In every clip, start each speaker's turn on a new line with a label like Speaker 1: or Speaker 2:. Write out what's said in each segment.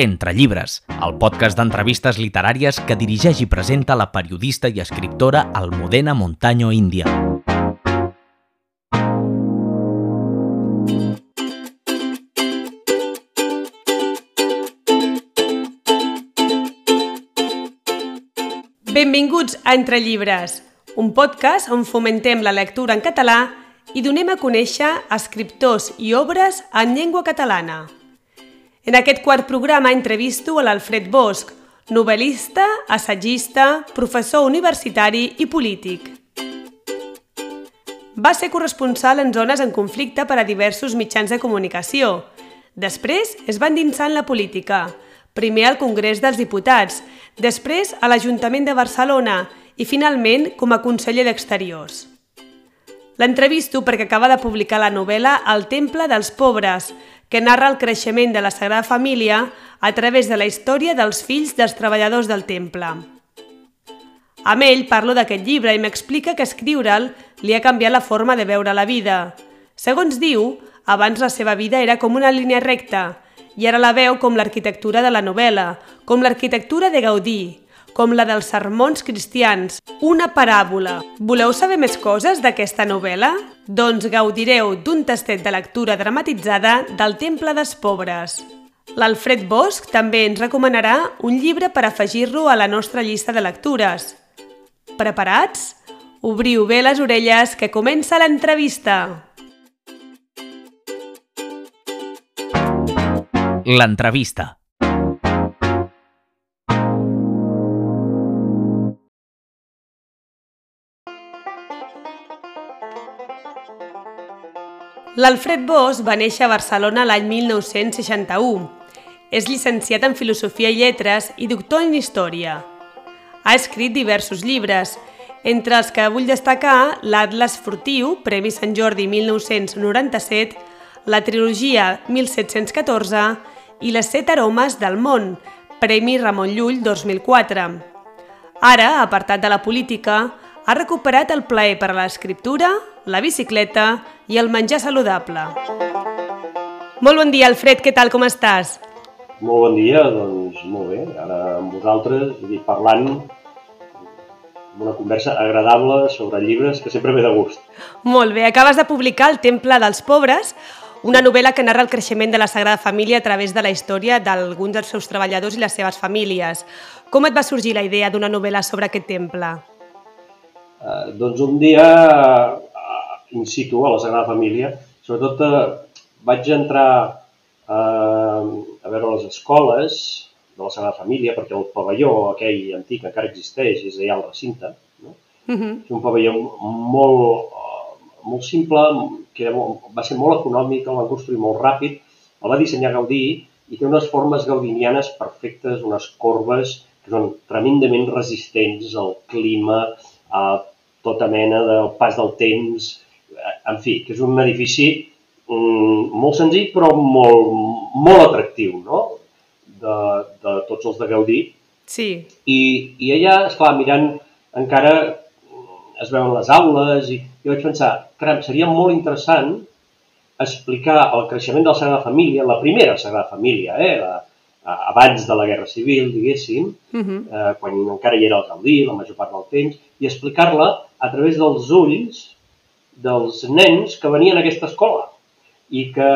Speaker 1: Entre llibres, el podcast d'entrevistes literàries que dirigeix i presenta la periodista i escriptora Almudena Montaño Índia.
Speaker 2: Benvinguts a Entre llibres, un podcast on fomentem la lectura en català i donem a conèixer escriptors i obres en llengua catalana. En aquest quart programa entrevisto a l'Alfred Bosch, novel·lista, assagista, professor universitari i polític. Va ser corresponsal en zones en conflicte per a diversos mitjans de comunicació. Després es va endinsar en la política, primer al Congrés dels Diputats, després a l'Ajuntament de Barcelona i finalment com a conseller d'Exteriors. L'entrevisto perquè acaba de publicar la novel·la El temple dels pobres, que narra el creixement de la Sagrada Família a través de la història dels fills dels treballadors del temple. Amb ell parlo d'aquest llibre i m'explica que escriure'l li ha canviat la forma de veure la vida. Segons diu, abans la seva vida era com una línia recta i ara la veu com l'arquitectura de la novel·la, com l'arquitectura de Gaudí, com la dels sermons cristians, una paràbola. Voleu saber més coses d'aquesta novel·la? Doncs gaudireu d'un tastet de lectura dramatitzada del Temple dels Pobres. L'Alfred Bosch també ens recomanarà un llibre per afegir-lo a la nostra llista de lectures. Preparats? Obriu bé les orelles que comença l'entrevista!
Speaker 1: L'entrevista.
Speaker 2: L'Alfred Bosch va néixer a Barcelona l'any 1961. És llicenciat en Filosofia i Lletres i doctor en Història. Ha escrit diversos llibres, entre els que vull destacar l'Atlas Furtiu, Premi Sant Jordi 1997, la trilogia 1714 i les set aromes del món, Premi Ramon Llull 2004. Ara, apartat de la política, ha recuperat el plaer per a l'escriptura, la bicicleta i el menjar saludable. Molt bon dia, Alfred, què tal, com estàs?
Speaker 3: Molt bon dia, doncs molt bé. Ara amb vosaltres, dir, parlant una conversa agradable sobre llibres que sempre ve de gust.
Speaker 2: Molt bé, acabes de publicar El temple dels pobres, una novel·la que narra el creixement de la Sagrada Família a través de la història d'alguns dels seus treballadors i les seves famílies. Com et va sorgir la idea d'una novel·la sobre aquest temple?
Speaker 3: Eh, doncs un dia, in situ, a la Sagrada Família, sobretot eh, vaig entrar eh, a veure les escoles de la Sagrada Família, perquè el pavelló aquell antic encara existeix, és allà al recinte. No? Uh -huh. És un pavelló molt, molt simple, que era molt, va ser molt econòmic, el van construir molt ràpid, el va dissenyar Gaudí i té unes formes gaudinianes perfectes, unes corbes que són tremendament resistents al clima, a tota mena del pas del temps, en fi, que és un edifici mm, molt senzill però molt, molt atractiu, no? De, de tots els de Gaudí.
Speaker 2: Sí.
Speaker 3: I, i allà, esclar, mirant encara es veuen les aules i jo vaig pensar, caram, seria molt interessant explicar el creixement de la Sagrada Família, la primera Sagrada Família, eh, la, abans de la Guerra Civil, diguéssim, uh -huh. eh, quan encara hi era el Gaudí, la major part del temps, i explicar-la a través dels ulls dels nens que venien a aquesta escola i que,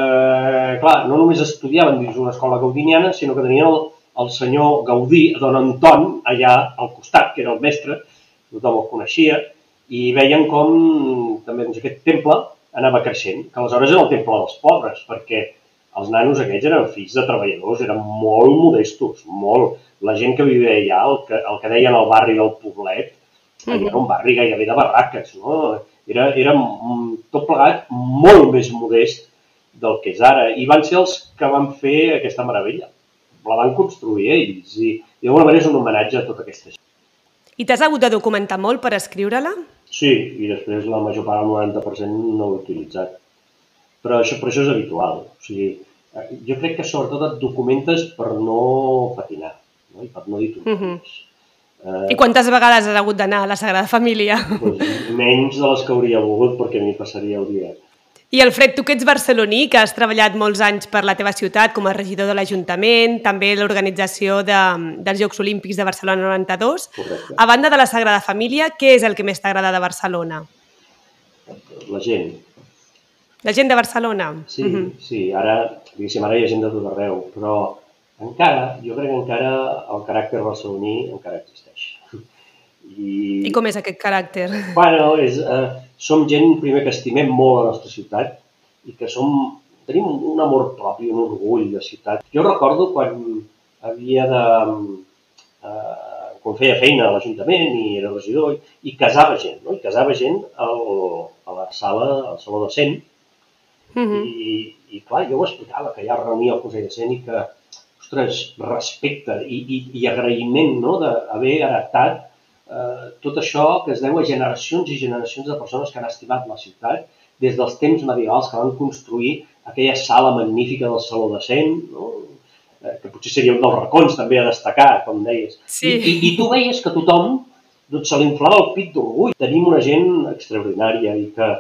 Speaker 3: clar, no només estudiaven dins una escola gaudiniana, sinó que tenien el, el senyor Gaudí, don Anton, allà al costat, que era el mestre, tothom el coneixia, i veien com també doncs, aquest temple anava creixent, que aleshores era el temple dels pobres, perquè els nanos aquests eren fills de treballadors, eren molt modestos, molt. La gent que vivia allà, el que, el que deien el barri del Poblet, -huh. era un barri gairebé de barraques, no? Era, era tot plegat molt més modest del que és ara. I van ser els que van fer aquesta meravella. La van construir ells i, i d'alguna manera és un homenatge a tota aquesta gent.
Speaker 2: I t'has hagut de documentar molt per escriure-la?
Speaker 3: Sí, i després la major part, el 90%, no l'he utilitzat però això, però això és habitual. O sigui, eh, jo crec que sobretot et documentes per no patinar no? i per no dir tonteries. Uh -huh.
Speaker 2: Uh, I quantes vegades has hagut d'anar a la Sagrada Família?
Speaker 3: Doncs menys de les que hauria volgut perquè m'hi passaria el dia.
Speaker 2: I Alfred, tu que ets barceloní, que has treballat molts anys per la teva ciutat com a regidor de l'Ajuntament, també l'organització de, dels Jocs Olímpics de Barcelona 92.
Speaker 3: Correcte.
Speaker 2: A banda de la Sagrada Família, què és el que més t'agrada de Barcelona?
Speaker 3: La gent.
Speaker 2: La gent de Barcelona?
Speaker 3: Sí, mm -hmm. sí, ara, diguéssim, ara hi ha gent de tot arreu, però encara, jo crec que encara el caràcter barceloní encara existeix.
Speaker 2: I, I com és aquest caràcter?
Speaker 3: Bueno, és, eh, som gent, primer, que estimem molt la nostra ciutat i que som, tenim un amor propi, un orgull de ciutat. Jo recordo quan havia de... Eh, quan feia feina a l'Ajuntament i era regidor i, i casava gent, no? I casava gent al, a la sala, al Saló de Cent,
Speaker 2: Uh -huh.
Speaker 3: i, i clar, jo ho explicava, que ha reunia al Consell de Cent i que, ostres, respecte i, i, i agraïment no? d'haver heretat eh, tot això que es deu a generacions i generacions de persones que han estimat la ciutat des dels temps medievals que van construir aquella sala magnífica del Saló de Cent, no? eh, que potser seria un dels racons també a destacar, com deies.
Speaker 2: Sí.
Speaker 3: I, i, I tu veies que tothom doncs, se li inflava el pit d'orgull. Tenim una gent extraordinària i que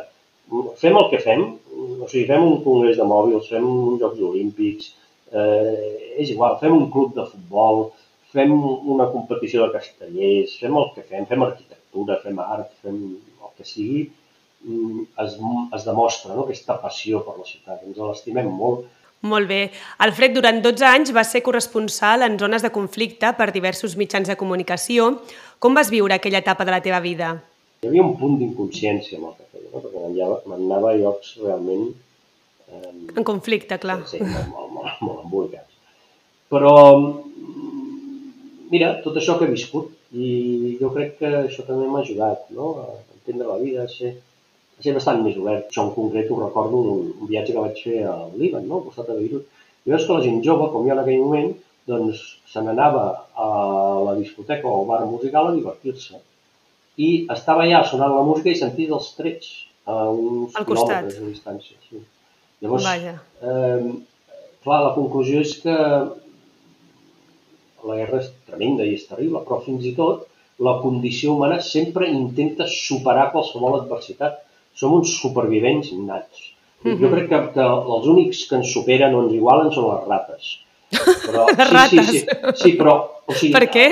Speaker 3: fem el que fem, o sigui, fem un congrés de mòbils, fem uns Jocs Olímpics, eh, és igual, fem un club de futbol, fem una competició de castellers, fem el que fem, fem arquitectura, fem art, fem el que sigui, es, es demostra no? aquesta passió per la ciutat, ens l'estimem molt.
Speaker 2: Molt bé. Alfred, durant 12 anys vas ser corresponsal en zones de conflicte per diversos mitjans de comunicació. Com vas viure aquella etapa de la teva vida?
Speaker 3: Hi havia un punt d'inconsciència amb el que feia, no? perquè m'anava a llocs realment...
Speaker 2: En conflicte, clar.
Speaker 3: Sí, molt, molt, molt, molt embolicats. Però, mira, tot això que he viscut, i jo crec que això també m'ha ajudat no? a entendre la vida, a ser, a ser bastant més obert. Això en concret ho recordo d'un viatge que vaig fer al Líban, no? al costat de Beirut. I veus que la gent jove, com jo en aquell moment, doncs se n'anava a la discoteca o al bar musical a divertir-se. I estava allà sonant la música i senties els trets a uns
Speaker 2: Al
Speaker 3: quilòmetres de distància. Sí. Llavors,
Speaker 2: Vaja.
Speaker 3: eh, clar, la conclusió és que la guerra és tremenda i és terrible, però fins i tot la condició humana sempre intenta superar qualsevol adversitat. Som uns supervivents nats. Mm -hmm. Jo crec que, que els únics que ens superen o ens igualen són les rates. Però,
Speaker 2: Les
Speaker 3: sí,
Speaker 2: rates.
Speaker 3: Sí, sí, sí, però... O sigui,
Speaker 2: Per què?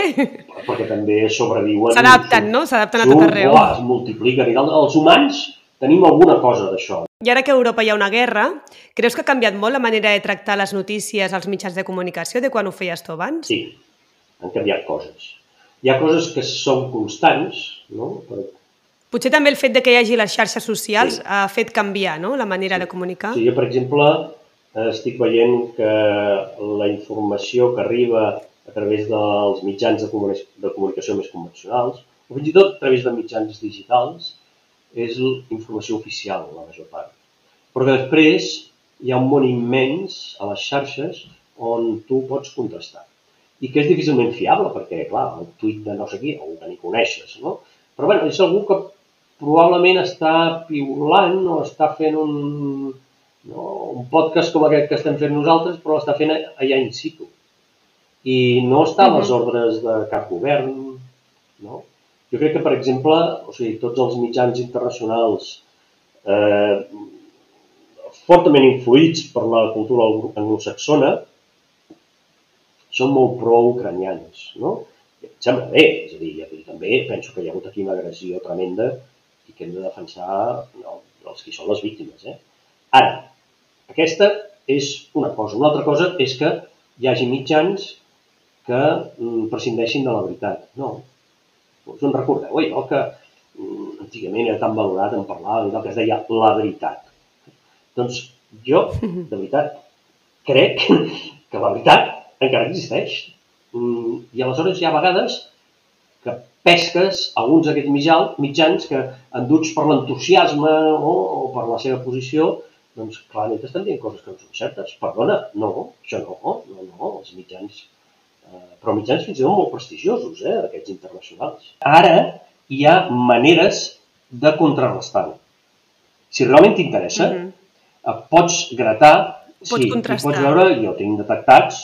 Speaker 3: Perquè també sobreviuen...
Speaker 2: S'adapten, no? S'adapten a tot arreu.
Speaker 3: es multipliquen i tal. Els humans tenim alguna cosa d'això.
Speaker 2: I ara que a Europa hi ha una guerra, creus que ha canviat molt la manera de tractar les notícies als mitjans de comunicació de quan ho feies tu abans?
Speaker 3: Sí, han canviat coses. Hi ha coses que són constants, no? Però,
Speaker 2: Potser també el fet de que hi hagi les xarxes socials
Speaker 3: Sí.
Speaker 2: ha fet canviar no? la manera de comunicar.
Speaker 3: sí, jo, per exemple, eh, estic veient que la informació que arriba a través dels mitjans de, comuni- de comunicació més convencionals, o fins i tot a través de mitjans digitals, és informació oficial, la major part. Però que després hi ha un món immens a les xarxes on tu pots contrastar. I que és difícilment fiable, perquè, clar, el tuit de no sé qui, o que ni coneixes, no? Però, bueno, és algú que probablement està piulant o està fent un, no? un podcast com aquest que estem fent nosaltres, però l'està fent allà in situ. I no està a les ordres de cap govern, no? Jo crec que, per exemple, o sigui, tots els mitjans internacionals eh, fortament influïts per la cultura anglosaxona són molt pro-ucranians, no? Em sembla bé, és a dir, també penso que hi ha hagut aquí una agressió tremenda i que hem de defensar no, els que són les víctimes. Eh? Ara, aquesta és una cosa. Una altra cosa és que hi hagi mitjans que mm, prescindeixin de la veritat. No. Us en recordeu, allò que mm, antigament era tan valorat en parlar allò que es deia la veritat. Doncs jo, de veritat, crec que la veritat encara existeix. Mm, I aleshores hi ha vegades que pesques alguns d'aquests mitjans, que, enduts per l'entusiasme o, o per la seva posició, doncs clarament estan dient coses que no són certes. Perdona, no, això no, no, no, els mitjans, eh, però mitjans fins i tot molt prestigiosos, eh, aquests internacionals. Ara hi ha maneres de contrarrestar-ho. Si realment t'interessa,
Speaker 2: Mhm.
Speaker 3: Pots gratar,
Speaker 2: Pots
Speaker 3: sí, i
Speaker 2: contrastar.
Speaker 3: pots veure, jo tinc detectats,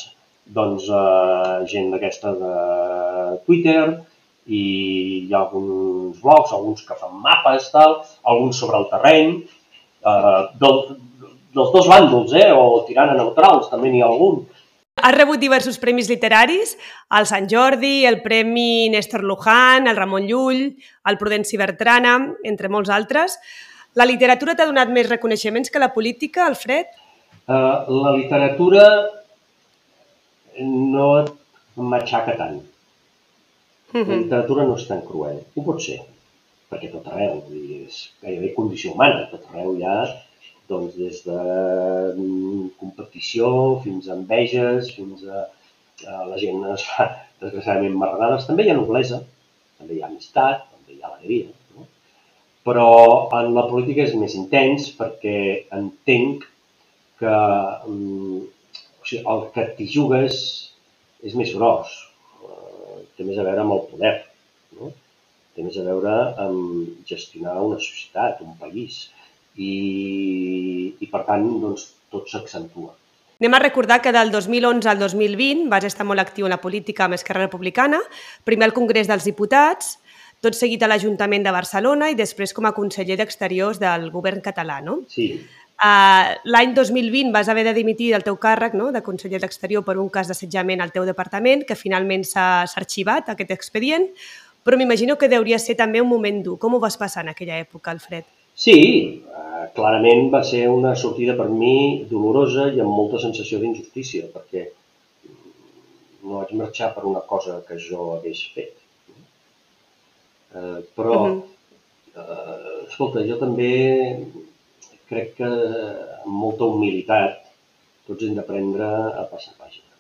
Speaker 3: doncs, eh, gent d'aquesta de Twitter, i hi ha alguns blogs, alguns que fan mapes, tal, alguns sobre el terreny, eh, del, dels dos bàndols, eh? o tirant a neutrals, també n'hi ha algun.
Speaker 2: Has rebut diversos premis literaris, el Sant Jordi, el Premi Néstor Luján, el Ramon Llull, el Prudenci Bertrana, entre molts altres. La literatura t'ha donat més reconeixements que la política, Alfred?
Speaker 3: Uh, la literatura no et matxaca tant. La literatura no és tan cruel. Ho pot ser, perquè tot arreu, és gairebé condició humana, tot arreu hi ha doncs, des de mm, competició fins a enveges, fins a, a la gent es fa desgraciadament marranades. També hi ha noblesa, també hi ha amistat, també hi ha alegria. Però en la política és més intens perquè entenc que mm, o sigui, el que t'hi jugues és més gros, eh, té més a veure amb el poder, no? té més a veure amb gestionar una societat, un país, i, i per tant doncs, tot s'accentua.
Speaker 2: Anem a recordar que del 2011 al 2020 vas estar molt actiu en la política amb Esquerra Republicana, primer al Congrés dels Diputats, tot seguit a l'Ajuntament de Barcelona i després com a conseller d'Exteriors del govern català, no?
Speaker 3: Sí.
Speaker 2: Uh, L'any 2020 vas haver de dimitir del teu càrrec no? de conseller d'Exterior per un cas d'assetjament al teu departament, que finalment s'ha arxivat, aquest expedient, però m'imagino que hauria ser també un moment dur. Com ho vas passar en aquella època, Alfred?
Speaker 3: Sí, uh, clarament va ser una sortida per mi dolorosa i amb molta sensació d'injustícia, perquè no vaig marxar per una cosa que jo hagués fet. Uh, però, uh -huh. uh, escolta, jo també crec que amb molta humilitat tots hem d'aprendre a passar pàgina.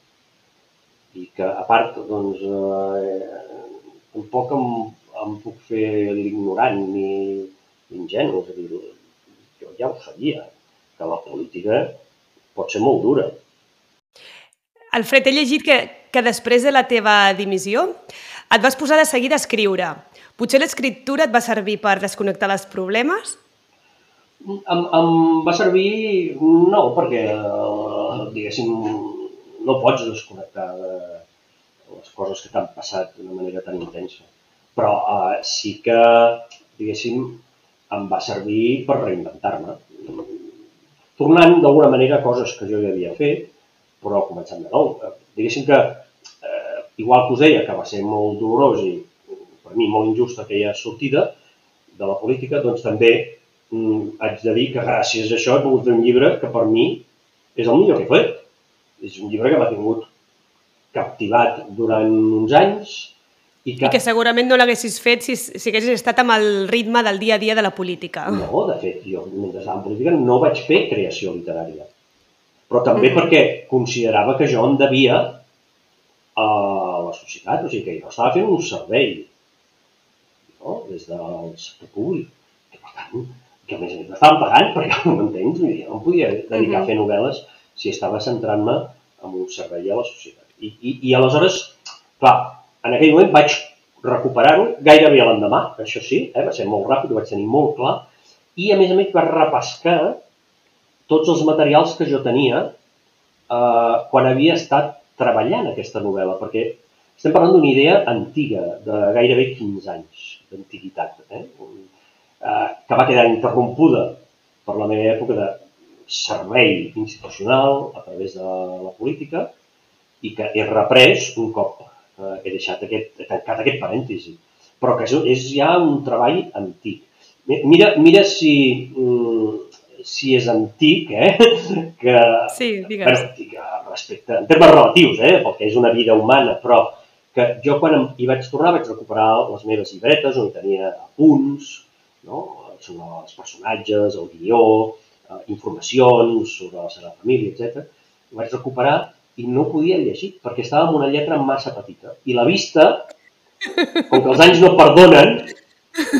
Speaker 3: I que, a part, doncs, eh, tampoc em, em puc fer l'ignorant ni l'ingenu. És a dir, jo ja ho sabia, que la política pot ser molt dura.
Speaker 2: Alfred, he llegit que, que després de la teva dimissió et vas posar de seguida a escriure. Potser l'escriptura et va servir per desconnectar dels problemes?
Speaker 3: Em, em va servir, no, perquè, eh, diguéssim, no pots desconnectar de les coses que t'han passat d'una manera tan intensa. Però eh, sí que, diguéssim, em va servir per reinventar-me. Tornant d'alguna manera coses que jo ja havia fet, però començant de nou. Diguéssim que, eh, igual que us deia, que va ser molt dolorós i per mi molt injusta aquella sortida de la política, doncs també mm, haig de dir que gràcies a això he pogut fer un llibre que per mi és el millor que he fet. És un llibre que m'ha tingut captivat durant uns anys
Speaker 2: i que, I que segurament no l'haguessis fet si, si haguessis estat amb el ritme del dia a dia de la política.
Speaker 3: No, de fet, jo mentre estava en política no vaig fer creació literària. Però també mm. perquè considerava que jo em devia a la societat, o sigui que jo estava fent un servei no? des del sector públic. Que, per tant, que a més a més m'estaven pagant perquè no m'entens, jo no em podia dedicar a fer novel·les si estava centrant-me en un servei a la societat. I, i, i aleshores, clar, en aquell moment vaig recuperar-ho gairebé l'endemà, això sí, eh, va ser molt ràpid, ho vaig tenir molt clar, i a més a més vaig repescar tots els materials que jo tenia eh, quan havia estat treballant aquesta novel·la, perquè estem parlant d'una idea antiga, de gairebé 15 anys d'antiguitat. Eh? eh, que va quedar interrompuda per la meva època de servei institucional a través de la política i que he reprès un cop eh, he deixat aquest, he tancat aquest parèntesi, però que és, ja un treball antic. Mira, mira si, mm, si és antic, eh? que,
Speaker 2: sí, digues.
Speaker 3: Bueno, respecte, en termes relatius, eh? perquè és una vida humana, però que jo quan hi vaig tornar vaig recuperar les meves llibretes on tenia apunts, no? sobre els personatges, el guió, eh, informacions sobre la seva família, etc. Ho vaig recuperar i no podia llegir perquè estava amb una lletra massa petita. I la vista, com que els anys no perdonen,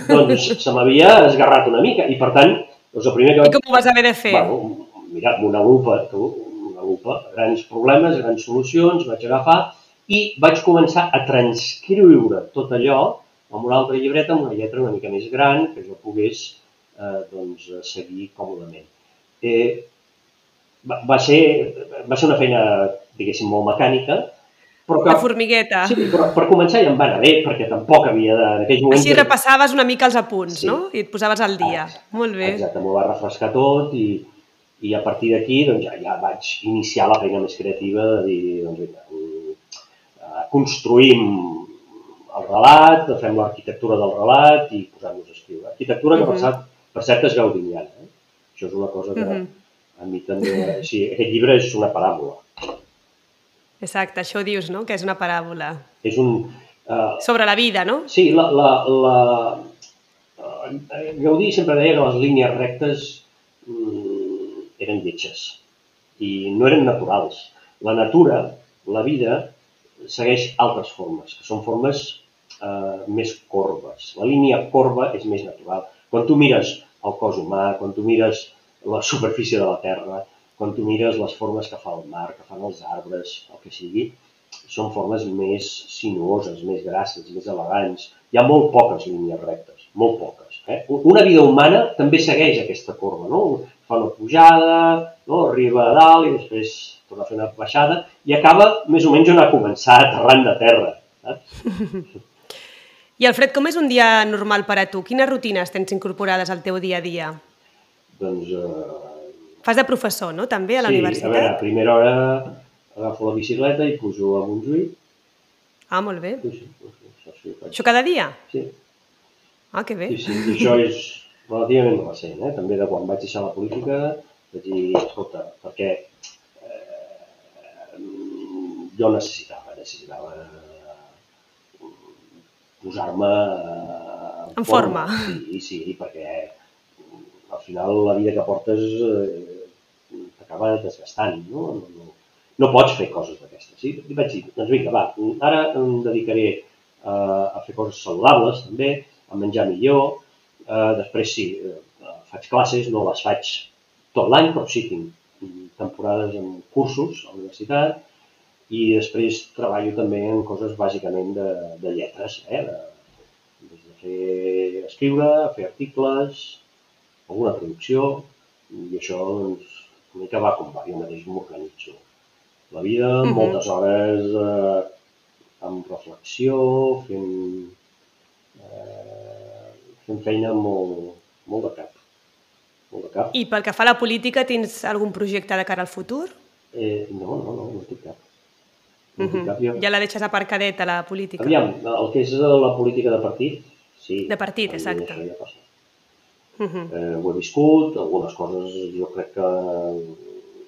Speaker 3: doncs se m'havia esgarrat una mica i per tant, doncs el primer que
Speaker 2: vaig... I com ho vas haver de fer?
Speaker 3: Bueno, mira, amb una lupa, tu, una lupa, grans problemes, grans solucions, vaig agafar i vaig començar a transcriure tot allò amb una altra llibreta amb una lletra una mica més gran que jo pogués eh, doncs, seguir còmodament. Eh, va, va, ser, va ser una feina, diguéssim, molt mecànica, però
Speaker 2: que... La formigueta.
Speaker 3: Sí, però per començar ja em va anar bé, perquè tampoc havia de... En aquells moments...
Speaker 2: Així repassaves una mica els apunts, sí. no? I et posaves al dia. Ah, Molt bé.
Speaker 3: Exacte, m'ho va refrescar tot i, i a partir d'aquí doncs, ja, ja vaig iniciar la feina més creativa de dir, doncs, vinga, construïm el relat, fem l'arquitectura del relat i posar-nos a escriure. Arquitectura que, uh -huh. per, cert, per cert, és gaudiniana. Eh? Això és una cosa que uh -huh. a mi també... Sí, aquest llibre és una paràbola
Speaker 2: Exacte, això dius, no? Que és una paràbola.
Speaker 3: És un...
Speaker 2: Uh, Sobre la vida, no?
Speaker 3: Sí, la, la, la... Uh, Gaudí sempre deia que les línies rectes mm, eren lletges i no eren naturals. La natura, la vida, segueix altres formes, que són formes uh, més corbes. La línia corba és més natural. Quan tu mires el cos humà, quan tu mires la superfície de la Terra, quan tu mires les formes que fa el mar, que fan els arbres, el que sigui, són formes més sinuoses, més grasses, més elegants. Hi ha molt poques línies rectes, molt poques. Eh? Una vida humana també segueix aquesta corba, no? Fa una pujada, no? arriba a dalt i després torna a fer una baixada i acaba més o menys on ha començat, arran de terra. Saps?
Speaker 2: I Alfred, com és un dia normal per a tu? Quines rutines tens incorporades al teu dia a dia?
Speaker 3: Doncs eh,
Speaker 2: Fas de professor, no?, també, a la
Speaker 3: sí,
Speaker 2: universitat?
Speaker 3: Sí, a veure, a primera hora agafo la bicicleta i pujo a Montjuïc.
Speaker 2: Ah, molt bé.
Speaker 3: Sí, sí, sí, sí,
Speaker 2: faig. això cada dia?
Speaker 3: Sí.
Speaker 2: Ah, que bé.
Speaker 3: Sí, sí, i això és relativament recent, eh? també de quan vaig deixar la política, vaig dir, escolta, perquè eh, jo necessitava, necessitava eh, posar-me
Speaker 2: en, en forma. forma.
Speaker 3: Sí, sí, perquè al final la vida que portes eh, t'acaba desgastant, no? No, no? no pots fer coses d'aquestes. Sí? I vaig dir, doncs vinga, va, ara em dedicaré a, a fer coses saludables també, a menjar millor, eh, després sí, eh, faig classes, no les faig tot l'any, però sí tinc temporades en cursos a la universitat i després treballo també en coses bàsicament de, de lletres, eh? de, des de fer escriure, fer articles, alguna traducció, i això doncs, una mica va com va, jo mateix m'organitzo. La vida, uh -huh. moltes hores eh, amb reflexió, fent, eh, fent feina molt, molt de cap. Molt de cap.
Speaker 2: I pel que fa a la política, tens algun projecte de cara al futur?
Speaker 3: Eh, no, no, no, no tinc cap.
Speaker 2: No uh -huh. cap. Jo... Ja la deixes aparcadet a la política.
Speaker 3: Aviam, el que és la política de partit, sí.
Speaker 2: De partit, exacte.
Speaker 3: Això ja passa. Uh -huh. eh, ho he viscut, algunes coses jo crec que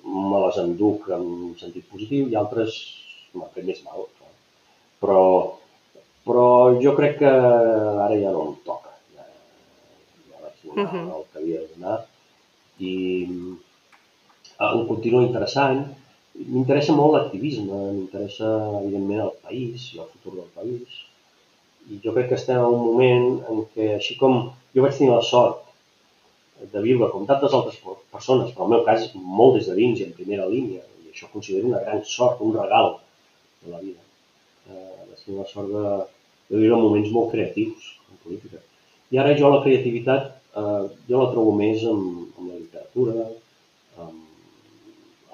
Speaker 3: me les enduc en sentit positiu i altres m'han fet més mal. Però, però jo crec que ara ja no em toca. Ja, ja vaig donar uh -huh. el que havia de donar i eh, em continua interessant. M'interessa molt l'activisme, m'interessa evidentment el país i el futur del país. I jo crec que estem en un moment en què, així com jo vaig tenir la sort de viure com tantes altres persones, però en el meu cas molt des de dins i en primera línia, i això considero una gran sort, un regal de la vida. Eh, de tenir la sort de, de viure moments molt creatius en política. I ara jo la creativitat, eh, jo la trobo més en, en la literatura, en,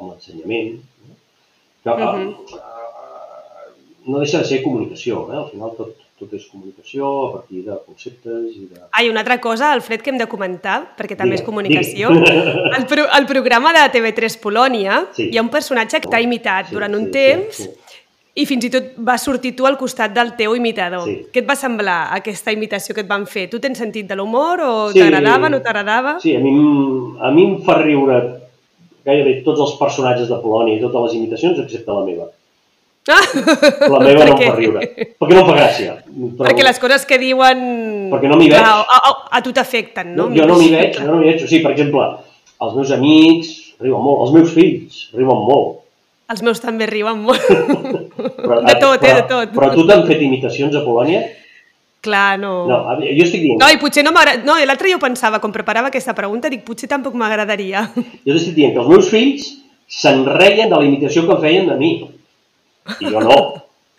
Speaker 3: en l'ensenyament, que uh -huh. eh, no deixa de ser comunicació, eh? al final tot, tot és comunicació a partir de conceptes i de...
Speaker 2: Ah, i una altra cosa, Alfred, que hem de comentar, perquè també digue, és comunicació. El, pro, el programa de TV3 Polònia, sí. hi ha un personatge que t'ha imitat sí, durant un sí, temps sí, sí. I fins i tot va sortir tu al costat del teu imitador. Sí. Què et va semblar aquesta imitació que et van fer? Tu tens sentit de l'humor o sí, t'agradava, no t'agradava?
Speaker 3: Sí, a mi, a mi em fa riure gairebé tots els personatges de Polònia i totes les imitacions, excepte la meva. Ah, la meva no em fa riure. Perquè no em fa gràcia.
Speaker 2: Però... Perquè les coses que diuen...
Speaker 3: Perquè no m'hi veig.
Speaker 2: A, a, a tu t'afecten, no?
Speaker 3: Jo no m'hi veig, jo no m'hi veig. O sigui, per exemple, els meus amics riuen molt, els meus fills riuen molt.
Speaker 2: Els meus també riuen molt. però, de tot,
Speaker 3: però,
Speaker 2: eh, de tot.
Speaker 3: Però tu t'han fet imitacions a Polònia?
Speaker 2: Clar, no.
Speaker 3: No, jo estic dient...
Speaker 2: No, i potser no m'agrada... No, l'altre jo pensava, quan preparava aquesta pregunta, dic, potser tampoc m'agradaria.
Speaker 3: Jo estic dient que els meus fills se'n reien de la imitació que feien de mi. I jo no.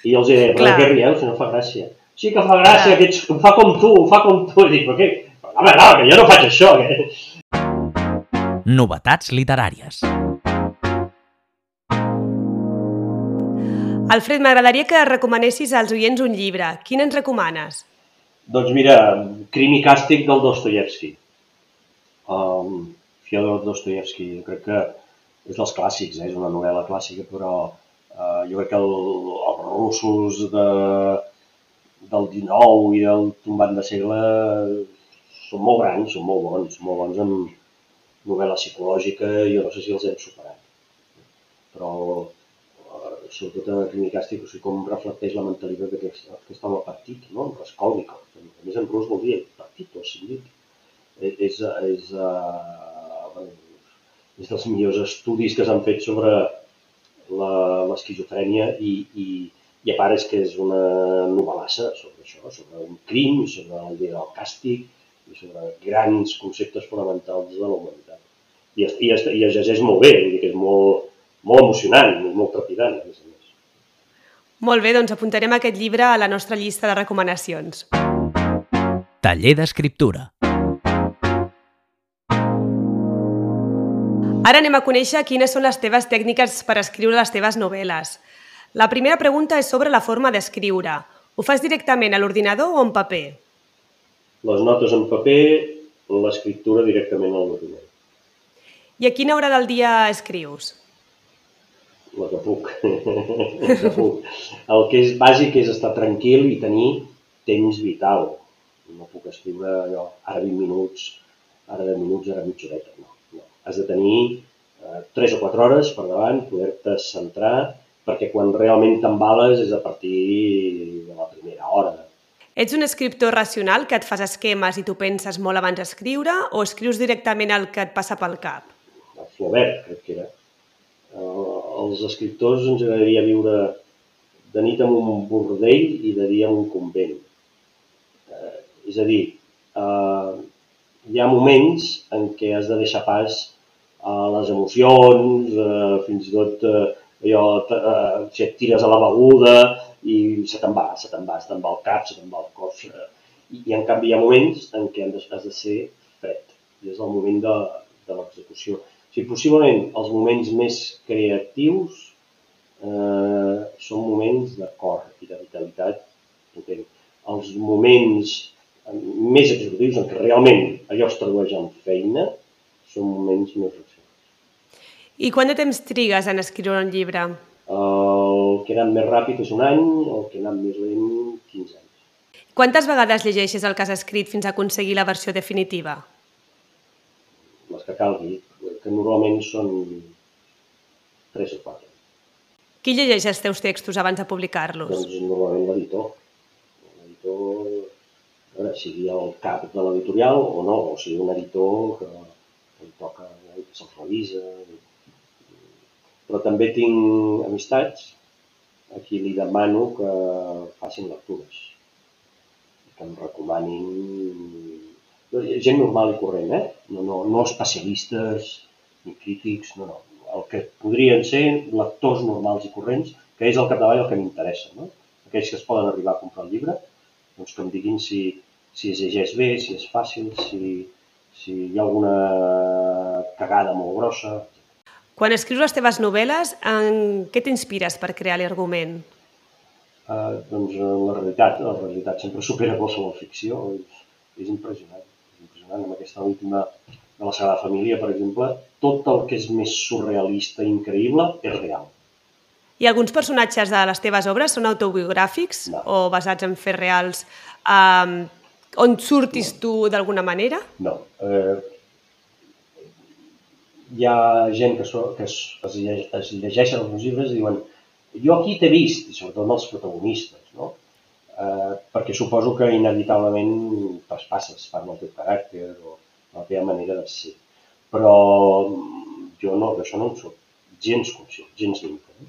Speaker 3: I els diré, però què rieu si no fa gràcia? Sí que fa gràcia, que ets, fa com tu, fa com tu. I dic, però què? Home, no, que jo no faig això. Que...
Speaker 1: Novetats literàries.
Speaker 2: Alfred, m'agradaria que recomanessis als oients un llibre. Quin ens recomanes?
Speaker 3: Doncs mira, Crim i càstig del Dostoyevsky. Um, Fyodor Dostoyevsky, jo crec que és dels clàssics, eh? és una novel·la clàssica, però uh, jo crec que el, els russos de, del 19 i del tombant de segle són molt grans, són molt bons, molt bons en novel·la psicològica, jo no sé si els hem superat. Però sobretot en el càstig, o sigui, com reflecteix la mentalitat d'aquest home partit, no? Raskolnikov. A més, en rus vol dir partit o sindic. És, és, uh, és dels millors estudis que s'han fet sobre l'esquizofrènia i, i, i a part és que és una novel·lassa sobre això, sobre un crim, sobre la idea del càstig i sobre grans conceptes fonamentals de la humanitat. I, i, i es llegeix molt bé, vull dir que és molt, molt emocionant, molt trepidant, a més a més.
Speaker 2: Molt bé, doncs apuntarem aquest llibre a la nostra llista de recomanacions.
Speaker 1: Taller d'escriptura.
Speaker 2: Ara anem a conèixer quines són les teves tècniques per escriure les teves novel·les. La primera pregunta és sobre la forma d'escriure. Ho fas directament a l'ordinador o en paper?
Speaker 3: Les notes en paper, l'escriptura directament a l'ordinador.
Speaker 2: I a quina hora del dia escrius?
Speaker 3: La que puc. la que puc. El que és bàsic és estar tranquil i tenir temps vital. No puc escriure allò, ara 20 minuts, ara 10 minuts, ara mitja horeta. No, no. Has de tenir eh, 3 o 4 hores per davant, poder-te centrar, perquè quan realment t'embales és a partir de la primera hora.
Speaker 2: Ets un escriptor racional que et fas esquemes i tu penses molt abans d'escriure o escrius directament el que et passa pel cap?
Speaker 3: El Flaubert, crec que era els escriptors ens agradaria viure de nit en un bordell i de dia en un convent. Eh, és a dir, eh, hi ha moments en què has de deixar pas a les emocions, eh, fins i tot eh, allò, eh, si et tires a la beguda i se te'n va, se te'n va, se te'n va el cap, se te'n va el cos. Eh, i, I en canvi hi ha moments en què has de ser fred. I és el moment de, de l'execució sigui, possiblement els moments més creatius eh, són moments de cor i de vitalitat potent. Els moments més executius, en què realment allò es tradueix en feina, són moments més racionals.
Speaker 2: I quant de temps trigues en escriure un llibre?
Speaker 3: El que ha anat més ràpid és un any, el que ha anat més lent 15 anys.
Speaker 2: Quantes vegades llegeixes el que has escrit fins a aconseguir la versió definitiva?
Speaker 3: Les que calgui que normalment són 3 o 4.
Speaker 2: Qui llegeix els teus textos abans de publicar-los?
Speaker 3: Doncs normalment l'editor. L'editor, a veure, sigui el cap de l'editorial o no, o sigui un editor que, que toca, que se'l revisa. Però també tinc amistats a qui li demano que facin lectures, que em recomanin gent normal i corrent, eh? No, no, no especialistes, ni crítics, no, no. El que podrien ser lectors normals i corrents, que és el capdavall el que m'interessa, no? Aquells que es poden arribar a comprar el llibre, doncs que em diguin si, si es llegeix bé, si és fàcil, si, si hi ha alguna cagada molt grossa.
Speaker 2: Quan escrius les teves novel·les, en què t'inspires per crear l'argument?
Speaker 3: Uh, doncs la realitat, la realitat sempre supera qualsevol ficció, és, és impressionant, és impressionant. Amb aquesta última de la Sagrada Família, per exemple, tot el que és més surrealista i increïble és real.
Speaker 2: I alguns personatges de les teves obres són autobiogràfics
Speaker 3: no.
Speaker 2: o basats en fets reals um, on surtis no. tu d'alguna manera?
Speaker 3: No. Eh, hi ha gent que, so, que es, es, es llegeixen els llibres i diuen jo aquí t'he vist, i sobretot els protagonistes, no? Eh, perquè suposo que inevitablement traspasses part del teu caràcter o la teva manera de ser. Però jo no, d'això no en soc gens conscient, gens dintre. Eh?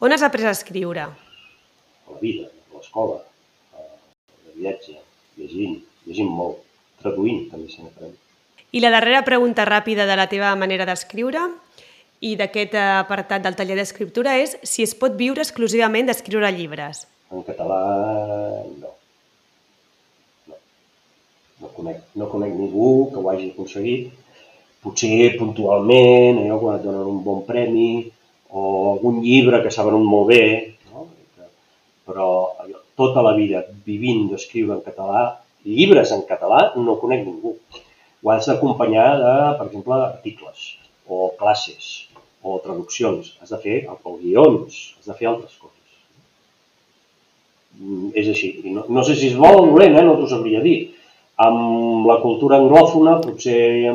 Speaker 2: On has après a escriure?
Speaker 3: A la vida, a l'escola, de viatge, llegint, llegint molt, traduint també se n'aprèn.
Speaker 2: I la darrera pregunta ràpida de la teva manera d'escriure i d'aquest apartat del taller d'escriptura és si es pot viure exclusivament d'escriure llibres.
Speaker 3: En català, no no conec, no conec ningú que ho hagi aconseguit. Potser puntualment, allò quan et donen un bon premi o algun llibre que s'ha venut molt bé, no? però allò, tota la vida vivint d'escriure en català, llibres en català, no conec ningú. Ho has d'acompanyar per exemple, articles o classes o traduccions. Has de fer o guions, has de fer altres coses. Mm, és així. I no, no sé si és bo o dolent, eh? no t'ho sabria dir. Amb la cultura anglòfona potser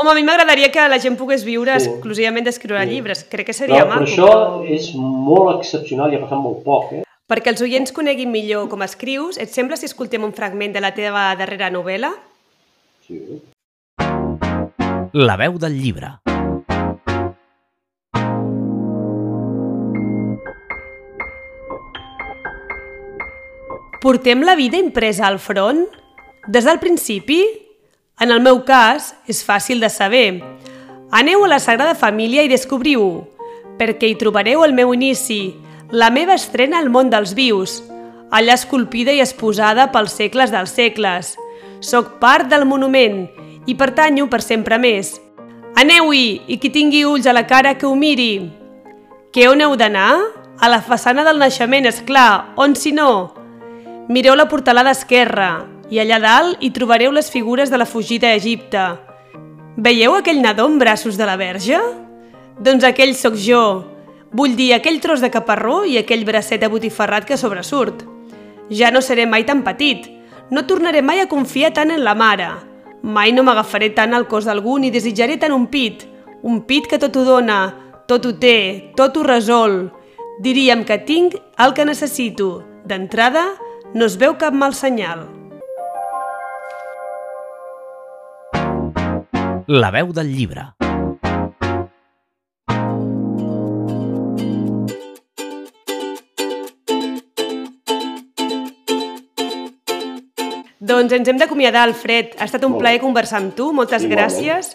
Speaker 2: Home, a mi m'agradaria que la gent pogués viure sí. exclusivament d'escriure sí. llibres. Crec que seria
Speaker 3: no, maco. Però això però... és molt excepcional i ha passat molt poc. Eh?
Speaker 2: Perquè els oients coneguin millor com escrius, et sembla si escoltem un fragment de la teva darrera novel·la?
Speaker 3: Sí.
Speaker 1: La veu del llibre.
Speaker 2: Portem la vida impresa al front? Des del principi? En el meu cas, és fàcil de saber. Aneu a la Sagrada Família i descobriu-ho, perquè hi trobareu el meu inici, la meva estrena al món dels vius, allà esculpida i exposada pels segles dels segles. Soc part del monument i pertanyo per sempre més. Aneu-hi i qui tingui ulls a la cara que ho miri. Que on heu d'anar? A la façana del naixement, és clar, on si no? Mireu la portalada esquerra i allà dalt hi trobareu les figures de la fugida a Egipte. Veieu aquell nadó amb braços de la verge? Doncs aquell sóc jo. Vull dir, aquell tros de caparró i aquell bracet abotifarrat que sobresurt. Ja no seré mai tan petit. No tornaré mai a confiar tant en la mare. Mai no m'agafaré tant al cos d'algú ni desitjaré tant un pit. Un pit que tot ho dona, tot ho té, tot ho resol. Diríem que tinc el que necessito. D'entrada, no es veu cap mal senyal.
Speaker 1: La veu del llibre.
Speaker 2: Doncs ens hem d'acomiadar, Alfred. Ha estat un plaer conversar amb tu. Moltes Igualment. gràcies.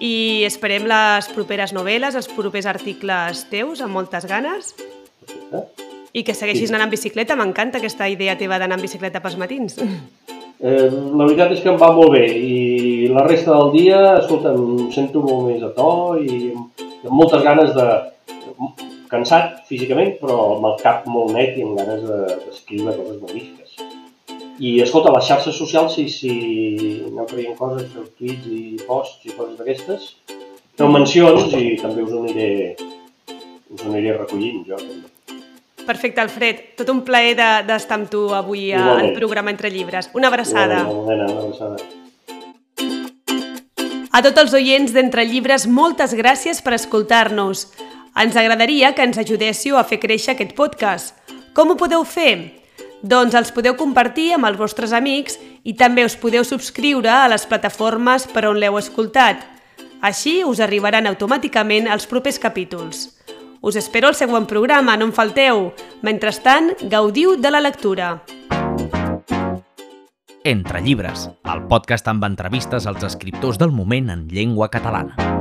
Speaker 2: I esperem les properes novel·les, els propers articles teus, amb moltes ganes. Perfecte. I que segueixis sí. anant en bicicleta, m'encanta aquesta idea teva d'anar en bicicleta pels matins.
Speaker 3: Eh, la veritat és que em va molt bé i la resta del dia, escolta, em sento molt més a to i amb moltes ganes de... cansat físicament, però amb el cap molt net i amb ganes d'escriure de, coses magnífiques. I escolta, les xarxes socials, si, si aneu traient coses, feu tuits i posts i coses d'aquestes, feu mencions i també us aniré, us aniré recollint jo també.
Speaker 2: Perfecte, Alfred. Tot un plaer d'estar de, amb tu avui Igualment. al programa Entre Llibres. Una abraçada.
Speaker 3: Igualment, una abraçada.
Speaker 2: A tots els oients d'Entre Llibres, moltes gràcies per escoltar-nos. Ens agradaria que ens ajudéssiu a fer créixer aquest podcast. Com ho podeu fer? Doncs els podeu compartir amb els vostres amics i també us podeu subscriure a les plataformes per on l'heu escoltat. Així us arribaran automàticament els propers capítols. Us espero al següent programa, no en falteu. Mentrestant, gaudiu de la lectura.
Speaker 1: Entre llibres, el podcast amb entrevistes als escriptors del moment en llengua catalana.